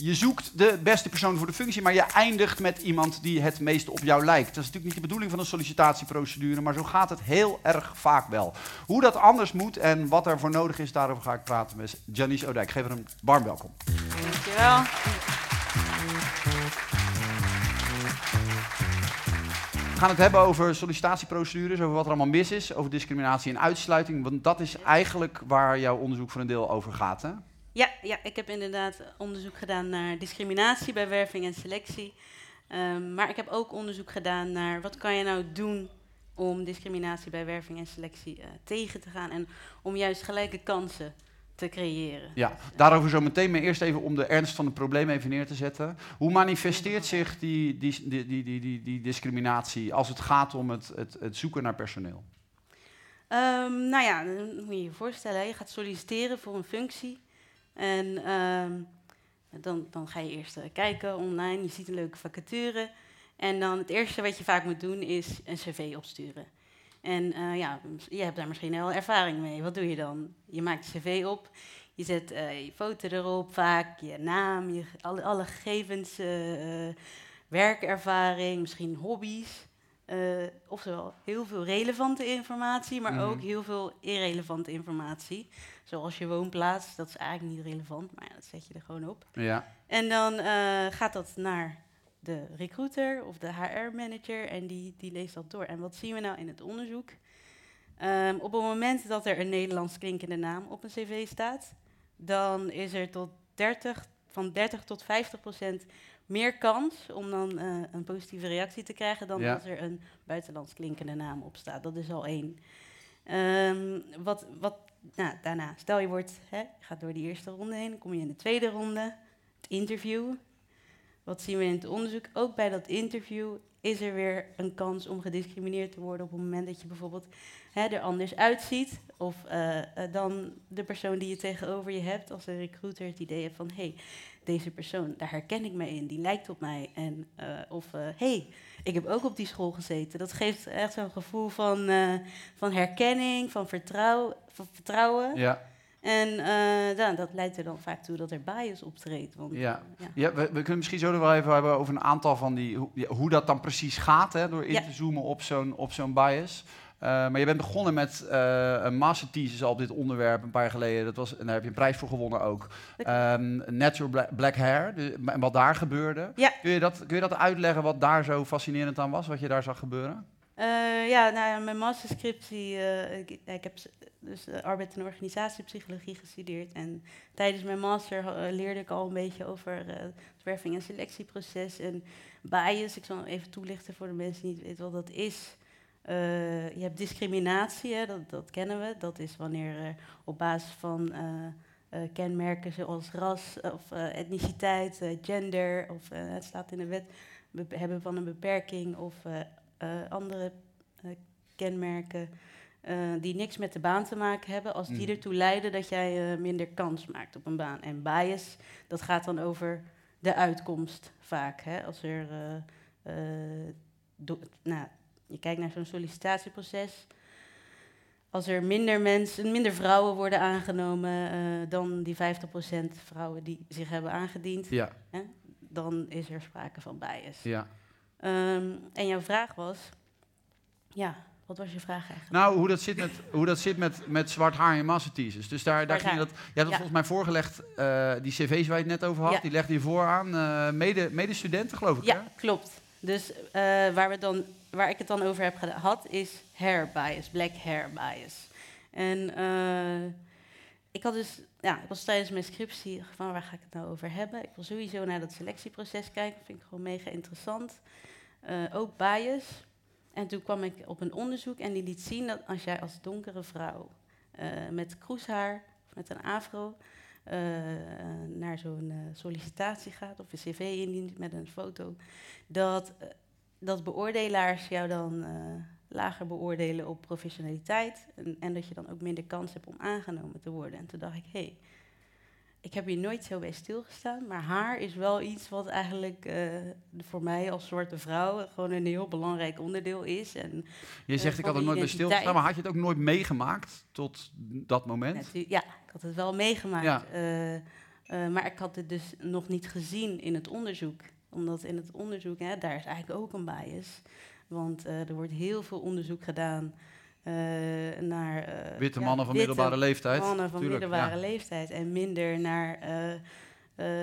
je zoekt de beste persoon voor de functie, maar je eindigt met iemand die het meest op jou lijkt. Dat is natuurlijk niet de bedoeling van een sollicitatieprocedure, maar zo gaat het heel erg vaak wel. Hoe dat anders moet en wat er voor nodig is, daarover ga ik praten met Janice Odijk. Geef haar een warm welkom. Dankjewel. We gaan het hebben over sollicitatieprocedures, over wat er allemaal mis is, over discriminatie en uitsluiting. Want dat is eigenlijk waar jouw onderzoek voor een deel over gaat. Hè? Ja, ja, ik heb inderdaad onderzoek gedaan naar discriminatie bij werving en selectie. Um, maar ik heb ook onderzoek gedaan naar wat kan je nou doen om discriminatie bij werving en selectie uh, tegen te gaan en om juist gelijke kansen te creëren. Ja, daarover zo meteen, maar eerst even om de ernst van het probleem even neer te zetten. Hoe manifesteert zich die, die, die, die, die, die, discriminatie als het gaat om het, het, het zoeken naar personeel? Um, nou ja, dan moet je je voorstellen, je gaat solliciteren voor een functie. En um, dan, dan ga je eerst uh, kijken online, je ziet een leuke vacature. En dan het eerste wat je vaak moet doen is een cv opsturen. En uh, ja, je hebt daar misschien wel ervaring mee. Wat doe je dan? Je maakt je cv op, je zet uh, je foto erop vaak, je naam, je, alle, alle gegevens, werkervaring, misschien hobby's. Oftewel heel veel relevante informatie, maar mm. ook heel veel irrelevante informatie. Zoals je woonplaats, dat is eigenlijk niet relevant, maar ja, dat zet je er gewoon op. Ja. En dan gaat dat naar de recruiter of de HR-manager en die, die leest dat door. En wat zien we nou in het onderzoek? Um, op het moment dat er een Nederlands klinkende naam op een cv staat, dan is er tot 30, van 30 tot 50 procent meer kans om dan uh, een positieve reactie te krijgen dan ja. als er een buitenlands klinkende naam op staat. Dat is al één. Um, wat, wat, nou, daarna, stel je wordt, hè, gaat door die eerste ronde heen, dan kom je in de tweede ronde, het interview. Wat zien we in het onderzoek? Ook bij dat interview is er weer een kans om gediscrimineerd te worden op het moment dat je bijvoorbeeld hè, er anders uitziet. Of uh, dan de persoon die je tegenover je hebt als een recruiter het idee heeft van hé, hey, deze persoon, daar herken ik me in, die lijkt op mij. En, uh, of hé, hey, ik heb ook op die school gezeten. Dat geeft echt zo'n gevoel van, van herkenning, van, vertrouw, van vertrouwen. Ja. En uh, dan, dat leidt er dan vaak toe dat er bias optreedt. Want, ja, ja. ja we, we, kunnen misschien zo nog wel even hebben over een aantal van die, hoe, hoe dat dan precies gaat, hè, door in ja. te zoomen op zo'n, op zo'n bias. Uh, maar je bent begonnen met uh, een masterthesis al op dit onderwerp een paar jaar geleden. Dat was, en daar heb je een prijs voor gewonnen ook. Um, natural black, black hair, de, en wat daar gebeurde. Ja. Kun, je dat, kun je dat uitleggen wat daar zo fascinerend aan was, wat je daar zag gebeuren? Uh, ja, nou, mijn masterscriptie, ik, ik, heb dus arbeid- en organisatiepsychologie gestudeerd. En tijdens mijn master leerde ik al een beetje over het werving- en selectieproces en bias. Ik zal even toelichten voor de mensen die niet weten wat dat is. Je hebt discriminatie, hè, dat, dat, kennen we. Dat is wanneer op basis van kenmerken zoals ras of etniciteit, gender, of het staat in de wet, hebben van een beperking of andere kenmerken die niks met de baan te maken hebben, als die mm. ertoe leiden dat jij minder kans maakt op een baan. En bias, dat gaat dan over de uitkomst vaak. Hè? Als er, nou, je kijkt naar zo'n sollicitatieproces, als er minder mensen, minder vrouwen worden aangenomen dan die 50% vrouwen die zich hebben aangediend, ja. hè, dan is er sprake van bias. Ja. Um, en jouw vraag was, ja, wat was je vraag eigenlijk? Nou, hoe dat zit met, hoe dat zit met, met zwart haar en masterthesis. Dus daar, daar ging je dat, ja, dat ja. volgens mij voorgelegd, uh, die cv's waar je het net over had, ja. die legde je voor aan uh, mede, medestudenten, geloof ik. Ja, hè? klopt. Dus uh, waar, we dan, waar ik het dan over heb gehad, is hair bias, black hair bias. En ik had dus, ja, ik was tijdens mijn scriptie van waar ga ik het nou over hebben? Ik wil sowieso naar dat selectieproces kijken, vind ik gewoon mega interessant. Uh, ook bias. En toen kwam ik op een onderzoek en die liet zien dat als jij als donkere vrouw met kroeshaar of met een afro naar zo'n sollicitatie gaat of een cv indient met een foto, dat, dat beoordelaars jou dan lager beoordelen op professionaliteit. En, en, dat je dan ook minder kans hebt om aangenomen te worden. En toen dacht ik, hé, hey, ik heb hier nooit zo bij stilgestaan. Maar haar is wel iets wat eigenlijk uh, voor mij als zwarte vrouw gewoon een heel belangrijk onderdeel is. En, je zegt, uh, ik had er nooit bij stilgestaan, maar had je het ook nooit meegemaakt tot dat moment? Ja, ik had het wel meegemaakt. Ja. Uh, Eh, maar ik had het dus nog niet gezien in het onderzoek. Omdat in het onderzoek, hè, daar is eigenlijk ook een bias. Want eh, er wordt heel veel onderzoek gedaan eh, naar... eh, Witte ja, mannen van witte middelbare leeftijd. mannen van tuurlijk, middelbare ja. leeftijd. En minder naar eh,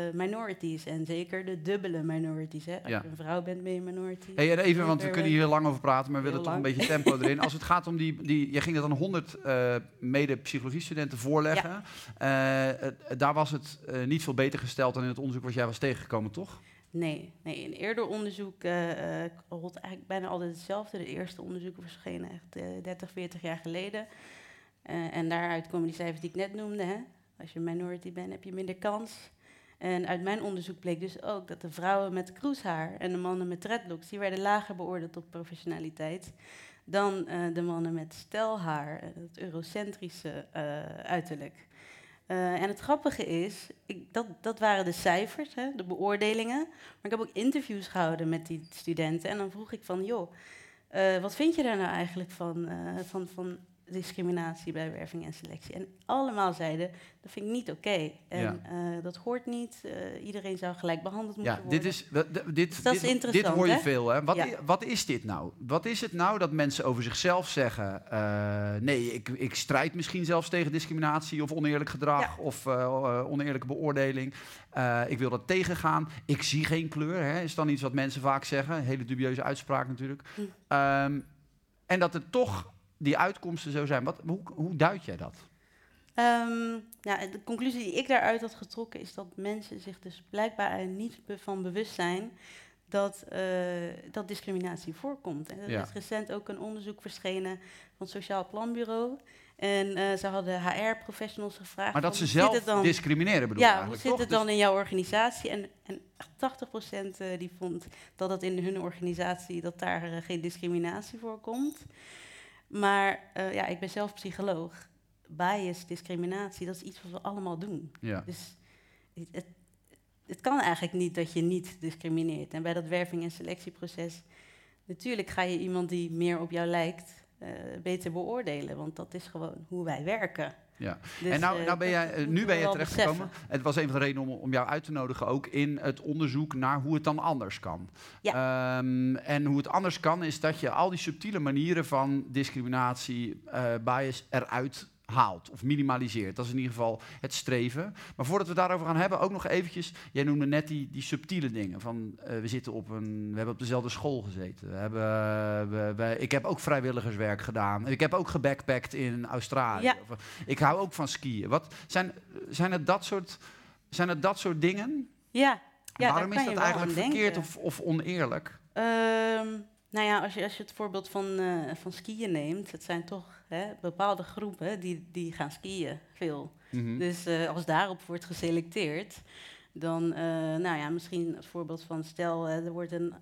eh, minorities. En zeker de dubbele minorities. Hè. Als Ja. je een vrouw bent, ben je minority. Hey, en even, want we kunnen hier heel lang over praten, maar we willen toch een beetje tempo erin. Als het gaat om die, die je ging dat aan 100 eh mede-psychologie-studenten voorleggen. Eh, eh, daar was het eh, niet veel beter gesteld dan in het onderzoek wat jij was tegengekomen, toch? Nee, nee, in eerder onderzoek eh eh, rolt eigenlijk bijna altijd hetzelfde. De eerste onderzoeken verschenen echt eh 30, 40 jaar geleden. Eh, en daaruit komen die cijfers die ik net noemde. Hè? Als je minority bent, heb je minder kans. En uit mijn onderzoek bleek dus ook dat de vrouwen met kroeshaar en de mannen met dreadlocks... die werden lager beoordeeld op professionaliteit dan de mannen met stelhaar, het eurocentrische uiterlijk. Eh, en het grappige is, ik, dat, dat waren de cijfers, hè, de beoordelingen. Maar ik heb ook interviews gehouden met die studenten. En dan vroeg ik van, joh, eh, wat vind je daar nou eigenlijk van, eh, van, van discriminatie bij werving en selectie? En allemaal zeiden, dat vind ik niet oké. En Ja. eh, dat hoort niet. eh, iedereen zou gelijk behandeld moeten Ja, worden. dit is, dat, dat- dit, Dus dat is dit, dit interessant, hoor je hè? veel. Hè? Wat, Ja. i- wat is dit nou? Wat is het nou dat mensen over zichzelf zeggen... eh, nee, ik, ik strijd misschien zelfs tegen discriminatie of oneerlijk gedrag... Of oneerlijke beoordeling. Ik wil dat tegengaan. Ik zie geen kleur, hè, is dan iets wat mensen vaak zeggen. Een hele dubieuze uitspraak natuurlijk. Hm. Ehm, en dat er toch die uitkomsten zo zijn. Wat, hoe, hoe duid jij dat? Ehm, nou, de conclusie die ik daaruit had getrokken is dat mensen zich dus blijkbaar er niet van bewust zijn dat, eh, dat discriminatie voorkomt. En er Ja. is recent ook een onderzoek verschenen van het Sociaal Planbureau. En eh, ze hadden HR-professionals gevraagd. Maar dat ze zelf dan, discrimineren bedoel ja, hoe zit toch? het Dus- dan in jouw organisatie? En, en 80% eh, die vond dat het in hun organisatie dat daar geen discriminatie voorkomt. Maar eh, ja, ik ben zelf psycholoog. Bias, discriminatie, dat is iets wat we allemaal doen. ja. Dus het, het, het kan eigenlijk niet dat je niet discrimineert. En bij dat werving- en selectieproces, natuurlijk ga je iemand die meer op jou lijkt, eh, beter beoordelen. Want dat is gewoon hoe wij werken. Ja. Dus, en nou, eh, nou ben jij, eh, nu ben je terechtgekomen. Het was een van de redenen om, om jou uit te nodigen ook in het onderzoek naar hoe het dan anders kan. Ehm, en hoe het anders kan is dat je al die subtiele manieren van discriminatie, eh, bias eruit haalt of minimaliseert. Dat is in ieder geval het streven. Maar voordat we daarover gaan hebben, ook nog eventjes... Jij noemde net die, die subtiele dingen. Van, eh, we, zitten op een, we hebben op dezelfde school gezeten. We hebben, we, we- ik heb ook vrijwilligerswerk gedaan. Ik heb ook gebackpackt in Australië. Ja. Eh, ik hou ook van skiën. Wat, zijn, zijn, het dat soort, zijn het dat soort dingen? Ja, ja Waarom is dat eigenlijk verkeerd of, of oneerlijk? Ehm, nou ja, als je, als je het voorbeeld van, eh, van skiën neemt, het zijn toch hè, bepaalde groepen die, die gaan skiën, veel. Mhm. Dus eh, als daarop wordt geselecteerd, dan, eh, nou ja, misschien als voorbeeld van, stel, er wordt een,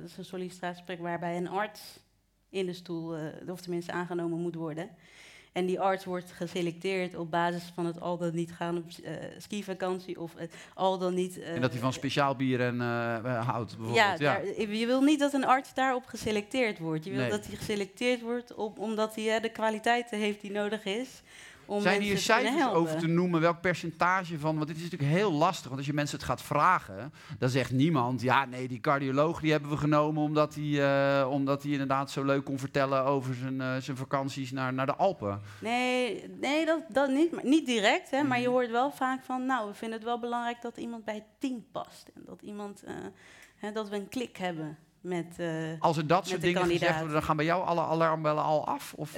dat is een sollicitatiegesprek waarbij een arts in de stoel, of tenminste aangenomen moet worden. En die arts wordt geselecteerd op basis van het al dan niet gaan op eh, skivakantie of het al dan niet... eh, en dat hij van speciaal bier en houdt, bijvoorbeeld. ja, Ja, daar- je wil niet dat een arts daarop geselecteerd wordt. Je wil Nee. dat hij geselecteerd wordt op, omdat hij de kwaliteiten heeft die nodig is. Om Zijn hier cijfers over te noemen? Welk percentage van... Want dit is natuurlijk heel lastig. Want als je mensen het gaat vragen... dan zegt niemand... ja, nee, die cardioloog die hebben we genomen... omdat hij, eh, omdat hij inderdaad zo leuk kon vertellen... over zijn, eh, zijn vakanties naar, naar de Alpen. Nee, nee dat, dat niet, maar niet direct. Hè, Maar je Mhm. hoort wel vaak van, nou, we vinden het wel belangrijk dat iemand bij het team past. En dat, iemand, eh, hè, dat we een klik hebben met... Als er dat soort dingen gezegd worden... dan gaan bij jou alle alarmbellen al af? Of?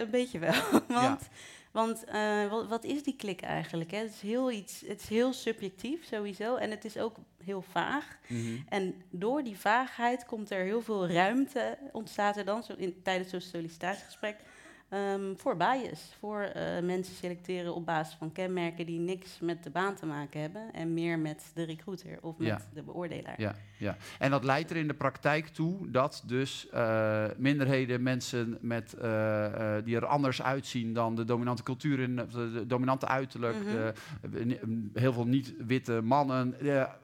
Een beetje wel. want want eh, wat, wat is die klik eigenlijk? Hè? Het, is heel iets, het is heel subjectief sowieso en het is ook heel vaag. Mhm. En door die vaagheid komt er heel veel ruimte, ontstaat er dan zo in, tijdens zo'n sollicitatiegesprek, ehm, voor bias. Voor eh, mensen selecteren op basis van kenmerken die niks met de baan te maken hebben en meer met de recruiter of met Ja. de beoordelaar. Ja, ja. En dat leidt er in de praktijk toe dat dus eh, minderheden, mensen met, eh, die er anders uitzien dan de dominante cultuur, in, de, dominante uiterlijk, Mhm. de- ni- heel veel niet-witte mannen,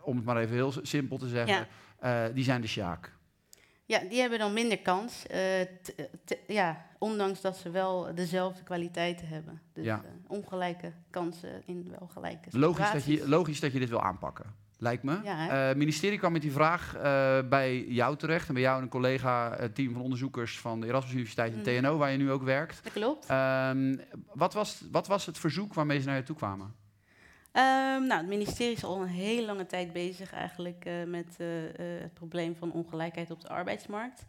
om het maar even heel simpel te zeggen, Ja. die zijn de sjaak. Ja, die hebben dan minder kans. eh, ja, ondanks dat ze wel dezelfde kwaliteiten hebben. Dus Ja. eh, ongelijke kansen in wel gelijke Logisch dat, je, logisch dat je dit wil aanpakken, lijkt me. Ja? Eh, het ministerie kwam met die vraag bij jou terecht en bij jou en een collega, het team van onderzoekers van de Erasmus Universiteit en Mhm. TNO, waar je nu ook werkt. Dat klopt. Ehm, wat, was, wat was het verzoek waarmee ze naar je toe kwamen? Ehm, nou, het ministerie is al een hele lange tijd bezig eigenlijk eh, met eh, eh, het probleem van ongelijkheid op de arbeidsmarkt.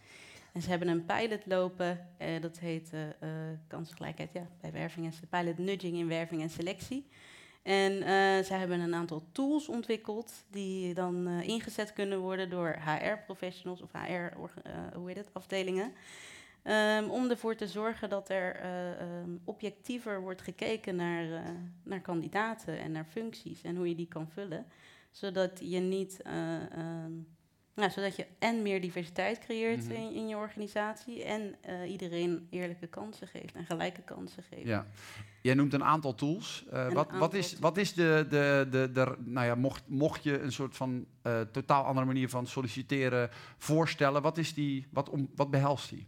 En ze hebben een pilot lopen, dat heet kansgelijkheid ja, bij werving en pilot nudging in werving en selectie. En zij hebben een aantal tools ontwikkeld die dan ingezet kunnen worden door HR-professionals of HR-afdelingen. Ehm, om ervoor te zorgen dat er eh, ehm, objectiever wordt gekeken naar, eh, naar kandidaten en naar functies en hoe je die kan vullen. Zodat je niet. eh, ehm, nou, zodat je en meer diversiteit creëert Mhm. in, in je organisatie en iedereen eerlijke kansen geeft en gelijke kansen geeft. Ja. Jij noemt een aantal tools. Een wat, wat is, wat is de, de, de, de, nou ja, mocht, mocht je een soort van totaal andere manier van solliciteren voorstellen, wat, is die, wat, om, wat behelst die?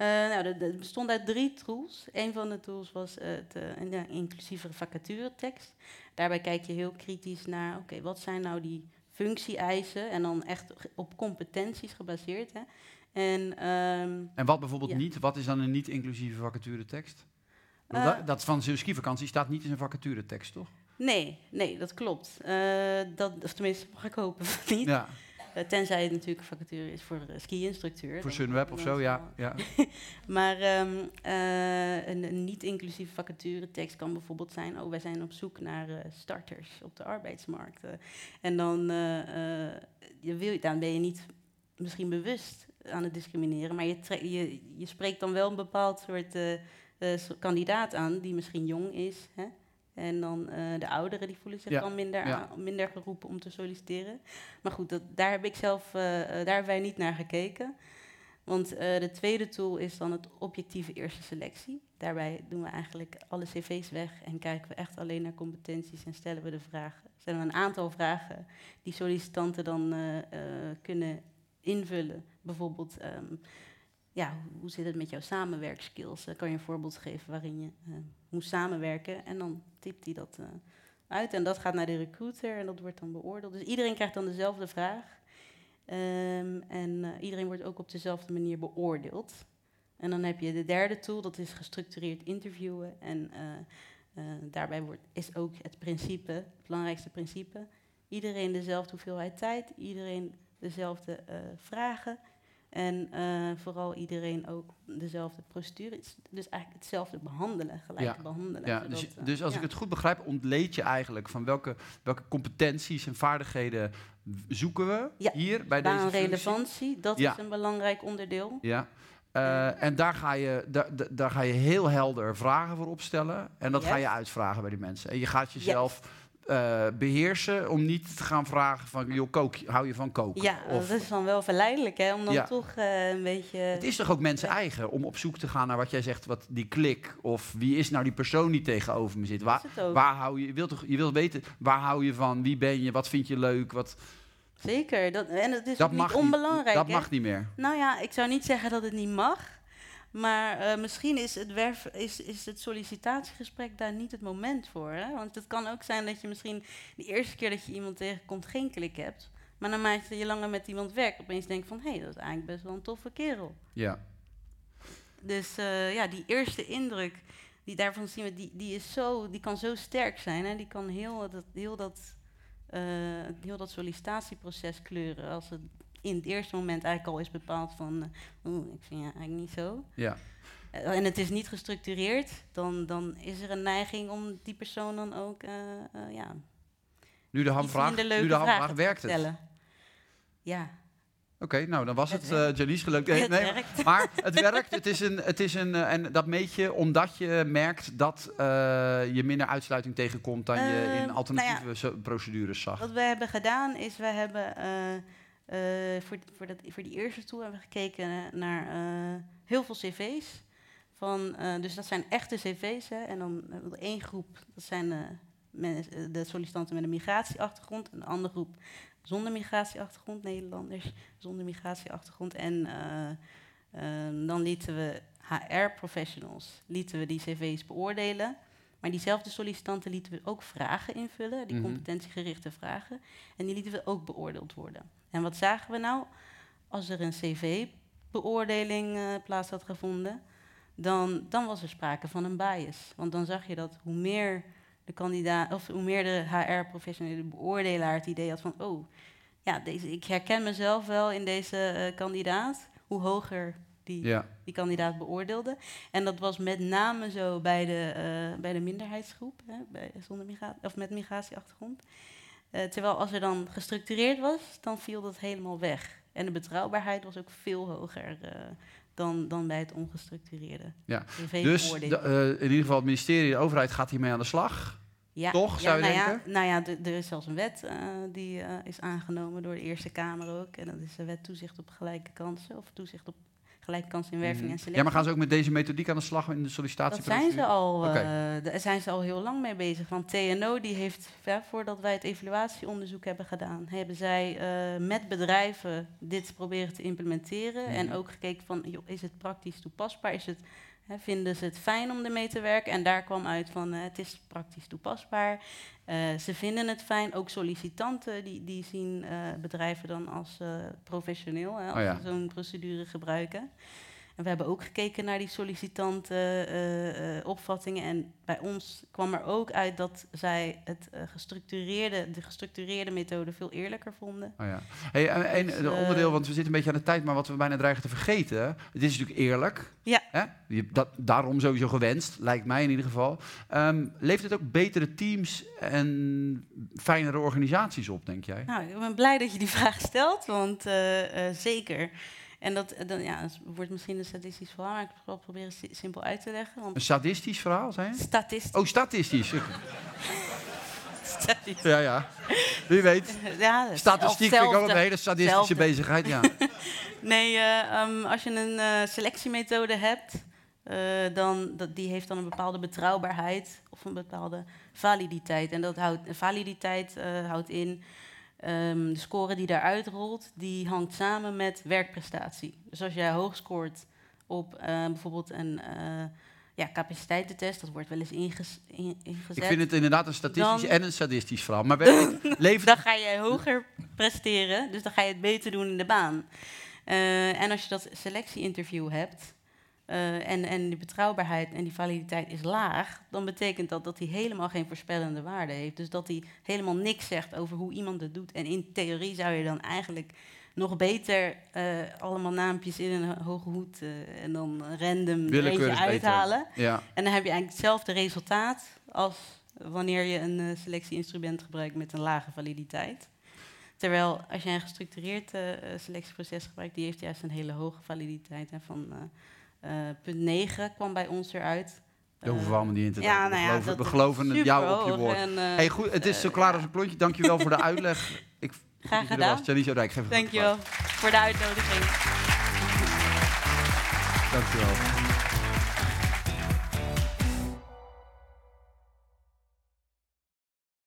Eh, nou, de- de- het bestond uit drie tools. Een van de tools was het, eh, een ja, inclusieve vacaturetekst. Daarbij kijk je heel kritisch naar, oké, wat zijn nou die functie-eisen? En dan echt op competenties gebaseerd. Hè? En ehm, En wat bijvoorbeeld Ja. niet? Wat is dan een niet-inclusieve vacaturetekst? Eh, dat, dat van zijn skivakantie staat niet in zijn vacaturetekst, toch? nee, nee, dat klopt. Dat, of tenminste, mag ik hopen niet. Ja, tenzij het natuurlijk een vacature is voor ski-instructeur. voor Sunweb of zo, ja. ja. Maar ehm, eh, een, niet-inclusieve vacaturetekst kan bijvoorbeeld zijn... oh, wij zijn op zoek naar eh, starters op de arbeidsmarkt. Eh, en dan, eh, eh, je wil, dan ben je niet misschien bewust aan het discrimineren... maar je, je, je spreekt dan wel een bepaald soort eh, eh, so- kandidaat aan... die misschien jong is, hè? En dan eh, de ouderen die voelen zich Ja, dan minder, ja. minder geroepen om te solliciteren. Maar goed, dat, daar heb ik zelf, eh, eh, daar hebben wij niet naar gekeken. Want de tweede tool is dan het objectieve eerste selectie. Daarbij doen we eigenlijk alle cv's weg en kijken we echt alleen naar competenties en stellen we de vragen. Stellen we een aantal vragen die sollicitanten dan kunnen invullen. Bijvoorbeeld, ehm, ja, hoe- zit het met jouw samenwerkskills? Eh, kan je een voorbeeld geven waarin je eh, moet samenwerken? En dan typt hij dat eh, uit en dat gaat naar de recruiter en dat wordt dan beoordeeld. Dus iedereen krijgt dan dezelfde vraag. Ehm, en iedereen wordt ook op dezelfde manier beoordeeld. En dan heb je de derde tool, dat is gestructureerd interviewen. En daarbij wordt, is ook het principe, het belangrijkste principe, iedereen dezelfde hoeveelheid tijd, iedereen dezelfde vragen. En eh, vooral iedereen ook dezelfde procedure. Dus eigenlijk hetzelfde behandelen, gelijk Ja. behandelen. Ja, zodat, dus, eh, dus als ja. ik het goed begrijp, ontleed je eigenlijk van welke, welke competenties en vaardigheden zoeken we Ja, hier bij deze functie? Baanrelevantie, dat is een belangrijk onderdeel. Ja. Eh, en daar ga, je, daar, daar- ga je heel helder vragen voor opstellen. En dat ga je uitvragen bij die mensen. En je gaat jezelf eh, beheersen om niet te gaan vragen van... joh, kook, hou je van koken? Ja, Of, dat is dan wel verleidelijk, hè? Om dan Ja. toch eh, een beetje... het is toch ook mensen eigen om op zoek te gaan naar wat jij zegt, wat die klik. Of wie is nou die persoon die tegenover me zit? Waar, waar hou je, je wilt toch, je wilt weten, waar hou je van? Wie ben je? Wat vind je leuk? Wat, Zeker, dat, en het is dat niet onbelangrijk. dat hè? mag niet meer. Nou ja, ik zou niet zeggen dat het niet mag. Maar eh, misschien is het, werf, is, is het sollicitatiegesprek daar niet het moment voor. Hè? Want het kan ook zijn dat je misschien de eerste keer dat je iemand tegenkomt geen klik hebt. Maar naarmate je langer met iemand werkt, opeens denkt van... hé, hey, dat is eigenlijk best wel een toffe kerel. Ja. Dus eh, ja, die eerste indruk, die daarvan zien we, die, die, is zo, die kan zo sterk zijn. Hè? Die kan heel dat, heel, dat, eh, heel dat sollicitatieproces kleuren. Als het in het eerste moment eigenlijk al is bepaald van... eh, oeh, ik vind je eigenlijk niet zo. ja. Eh, en het is niet gestructureerd, dan, dan is er een neiging om die persoon dan ook... eh, ja, Nu de hamvraag, nu de hamvraag werkt het. stellen. Ja, Oké, nou dan was Het het, Janice gelukt. het Nee, werkt. maar het werkt. Het is een, het is een, en dat meet je omdat je merkt dat je minder uitsluiting tegenkomt dan je Ehm, in nou alternatieve procedures zag. Wat we hebben gedaan is, we hebben voor, voor, dat, voor die eerste tool hebben we gekeken naar eh, heel veel cv's. Van, eh, dus dat zijn echte cv's. Hè, en dan één groep, dat zijn eh, de sollicitanten met een migratieachtergrond. Een andere groep zonder migratieachtergrond, Nederlanders zonder migratieachtergrond. En dan lieten we HR-professionals, lieten we die cv's beoordelen. Maar diezelfde sollicitanten lieten we ook vragen invullen, die mhm. competentiegerichte vragen. En die lieten we ook beoordeeld worden. En wat zagen we nou? Als er een cv-beoordeling uh, plaats had gevonden, dan, dan was er sprake van een bias. Want dan zag je dat hoe meer de kandidaat, of hoe meer de HR-professionele beoordelaar het idee had van, oh, ja, deze, ik herken mezelf wel in deze uh, kandidaat, hoe hoger die, die kandidaat beoordeelde. En dat was met name zo bij de, uh, bij de minderheidsgroep, hè, bij, zonder migratie, of met migratieachtergrond. Uh, terwijl als er dan gestructureerd was, dan viel dat helemaal weg. En de betrouwbaarheid was ook veel hoger uh, dan, dan bij het ongestructureerde. Ja. Dus de, in ieder geval het ministerie, de overheid gaat hiermee aan de slag. Ja, Toch, zou je nou denken? Ja, nou ja, er is zelfs een wet uh, die uh, is aangenomen door de Eerste Kamer ook. En dat is de wet toezicht op gelijke kansen of toezicht op gelijke kansen in werving mhm. en selectie. Ja, maar gaan ze ook met deze methodiek aan de slag in de sollicitatie? Dat zijn ze al, uh, daar zijn ze al heel lang mee bezig. Want TNO die heeft, ja, voordat wij het evaluatieonderzoek hebben gedaan, hebben zij uh, met bedrijven dit proberen te implementeren. En mhm. ook gekeken van, joh, is het praktisch toepasbaar? Is het vinden ze het fijn om ermee te werken? En daar kwam uit van uh, het is praktisch toepasbaar. Uh, ze vinden het fijn, ook sollicitanten die, die zien uh, bedrijven dan als professioneel, hè, als oh ja. zo'n procedure gebruiken we hebben ook gekeken naar die sollicitantenopvattingen. Uh, en bij ons kwam er ook uit dat zij het uh, gestructureerde, de gestructureerde methode veel eerlijker vonden. Oh ja. hey, en, dus, onderdeel, want we zitten een beetje aan de tijd, maar wat we bijna dreigen te vergeten. Het is natuurlijk eerlijk. Ja. Hè? Dat, daarom sowieso gewenst, lijkt mij in ieder geval. Um, levert het ook betere teams en fijnere organisaties op, denk jij? Nou, ik ben blij dat je die vraag stelt, want zeker. En dat, eh, dan, ja, wordt misschien een statistisch verhaal, maar ik zal het proberen simpel uit te leggen. Want een sadistisch verhaal, zijn? Statistisch. Oh, statistisch. Ja, ja. Wie weet. Ja, Statistiek vind ik ook een hele sadistische bezigheid, ja. nee, uh, als je een uh, selectiemethode hebt, uh, dan dat, die heeft dan een bepaalde betrouwbaarheid of een bepaalde validiteit. En dat houdt, validiteit houdt in Um, de score die daaruit rolt, die hangt samen met werkprestatie. Dus als jij hoog scoort op uh, bijvoorbeeld een uh, ja, capaciteitentest, dat wordt wel eens ingezet. Ik vind het inderdaad een statistisch en een sadistisch verhaal. Maar leven... dan ga jij hoger presteren, dus dan ga je het beter doen in de baan. Uh, en als je dat selectieinterview hebt, uh, en, en die betrouwbaarheid en die validiteit is laag, dan betekent dat dat hij helemaal geen voorspellende waarde heeft. Dus dat hij helemaal niks zegt over hoe iemand het doet. En in theorie zou je dan eigenlijk nog beter uh, allemaal naampjes in een hoge hoed uh, en dan random een uithalen. Ja. En dan heb je eigenlijk hetzelfde resultaat als wanneer je een selectieinstrument gebruikt met een lage validiteit. Terwijl als je een gestructureerd selectieproces gebruikt, die heeft juist een hele hoge validiteit en van punt 9 kwam bij ons eruit. Daar hoeven we allemaal niet in te ja, nou ja, we geloven, we geloven het jou op je woord. En, uh, hey, goed, het is zo klaar als een klontje. Dankjewel voor de uitleg. Ik, Graag gedaan. Janice Rijk, geef Dankjewel voor de uitnodiging. Dankjewel.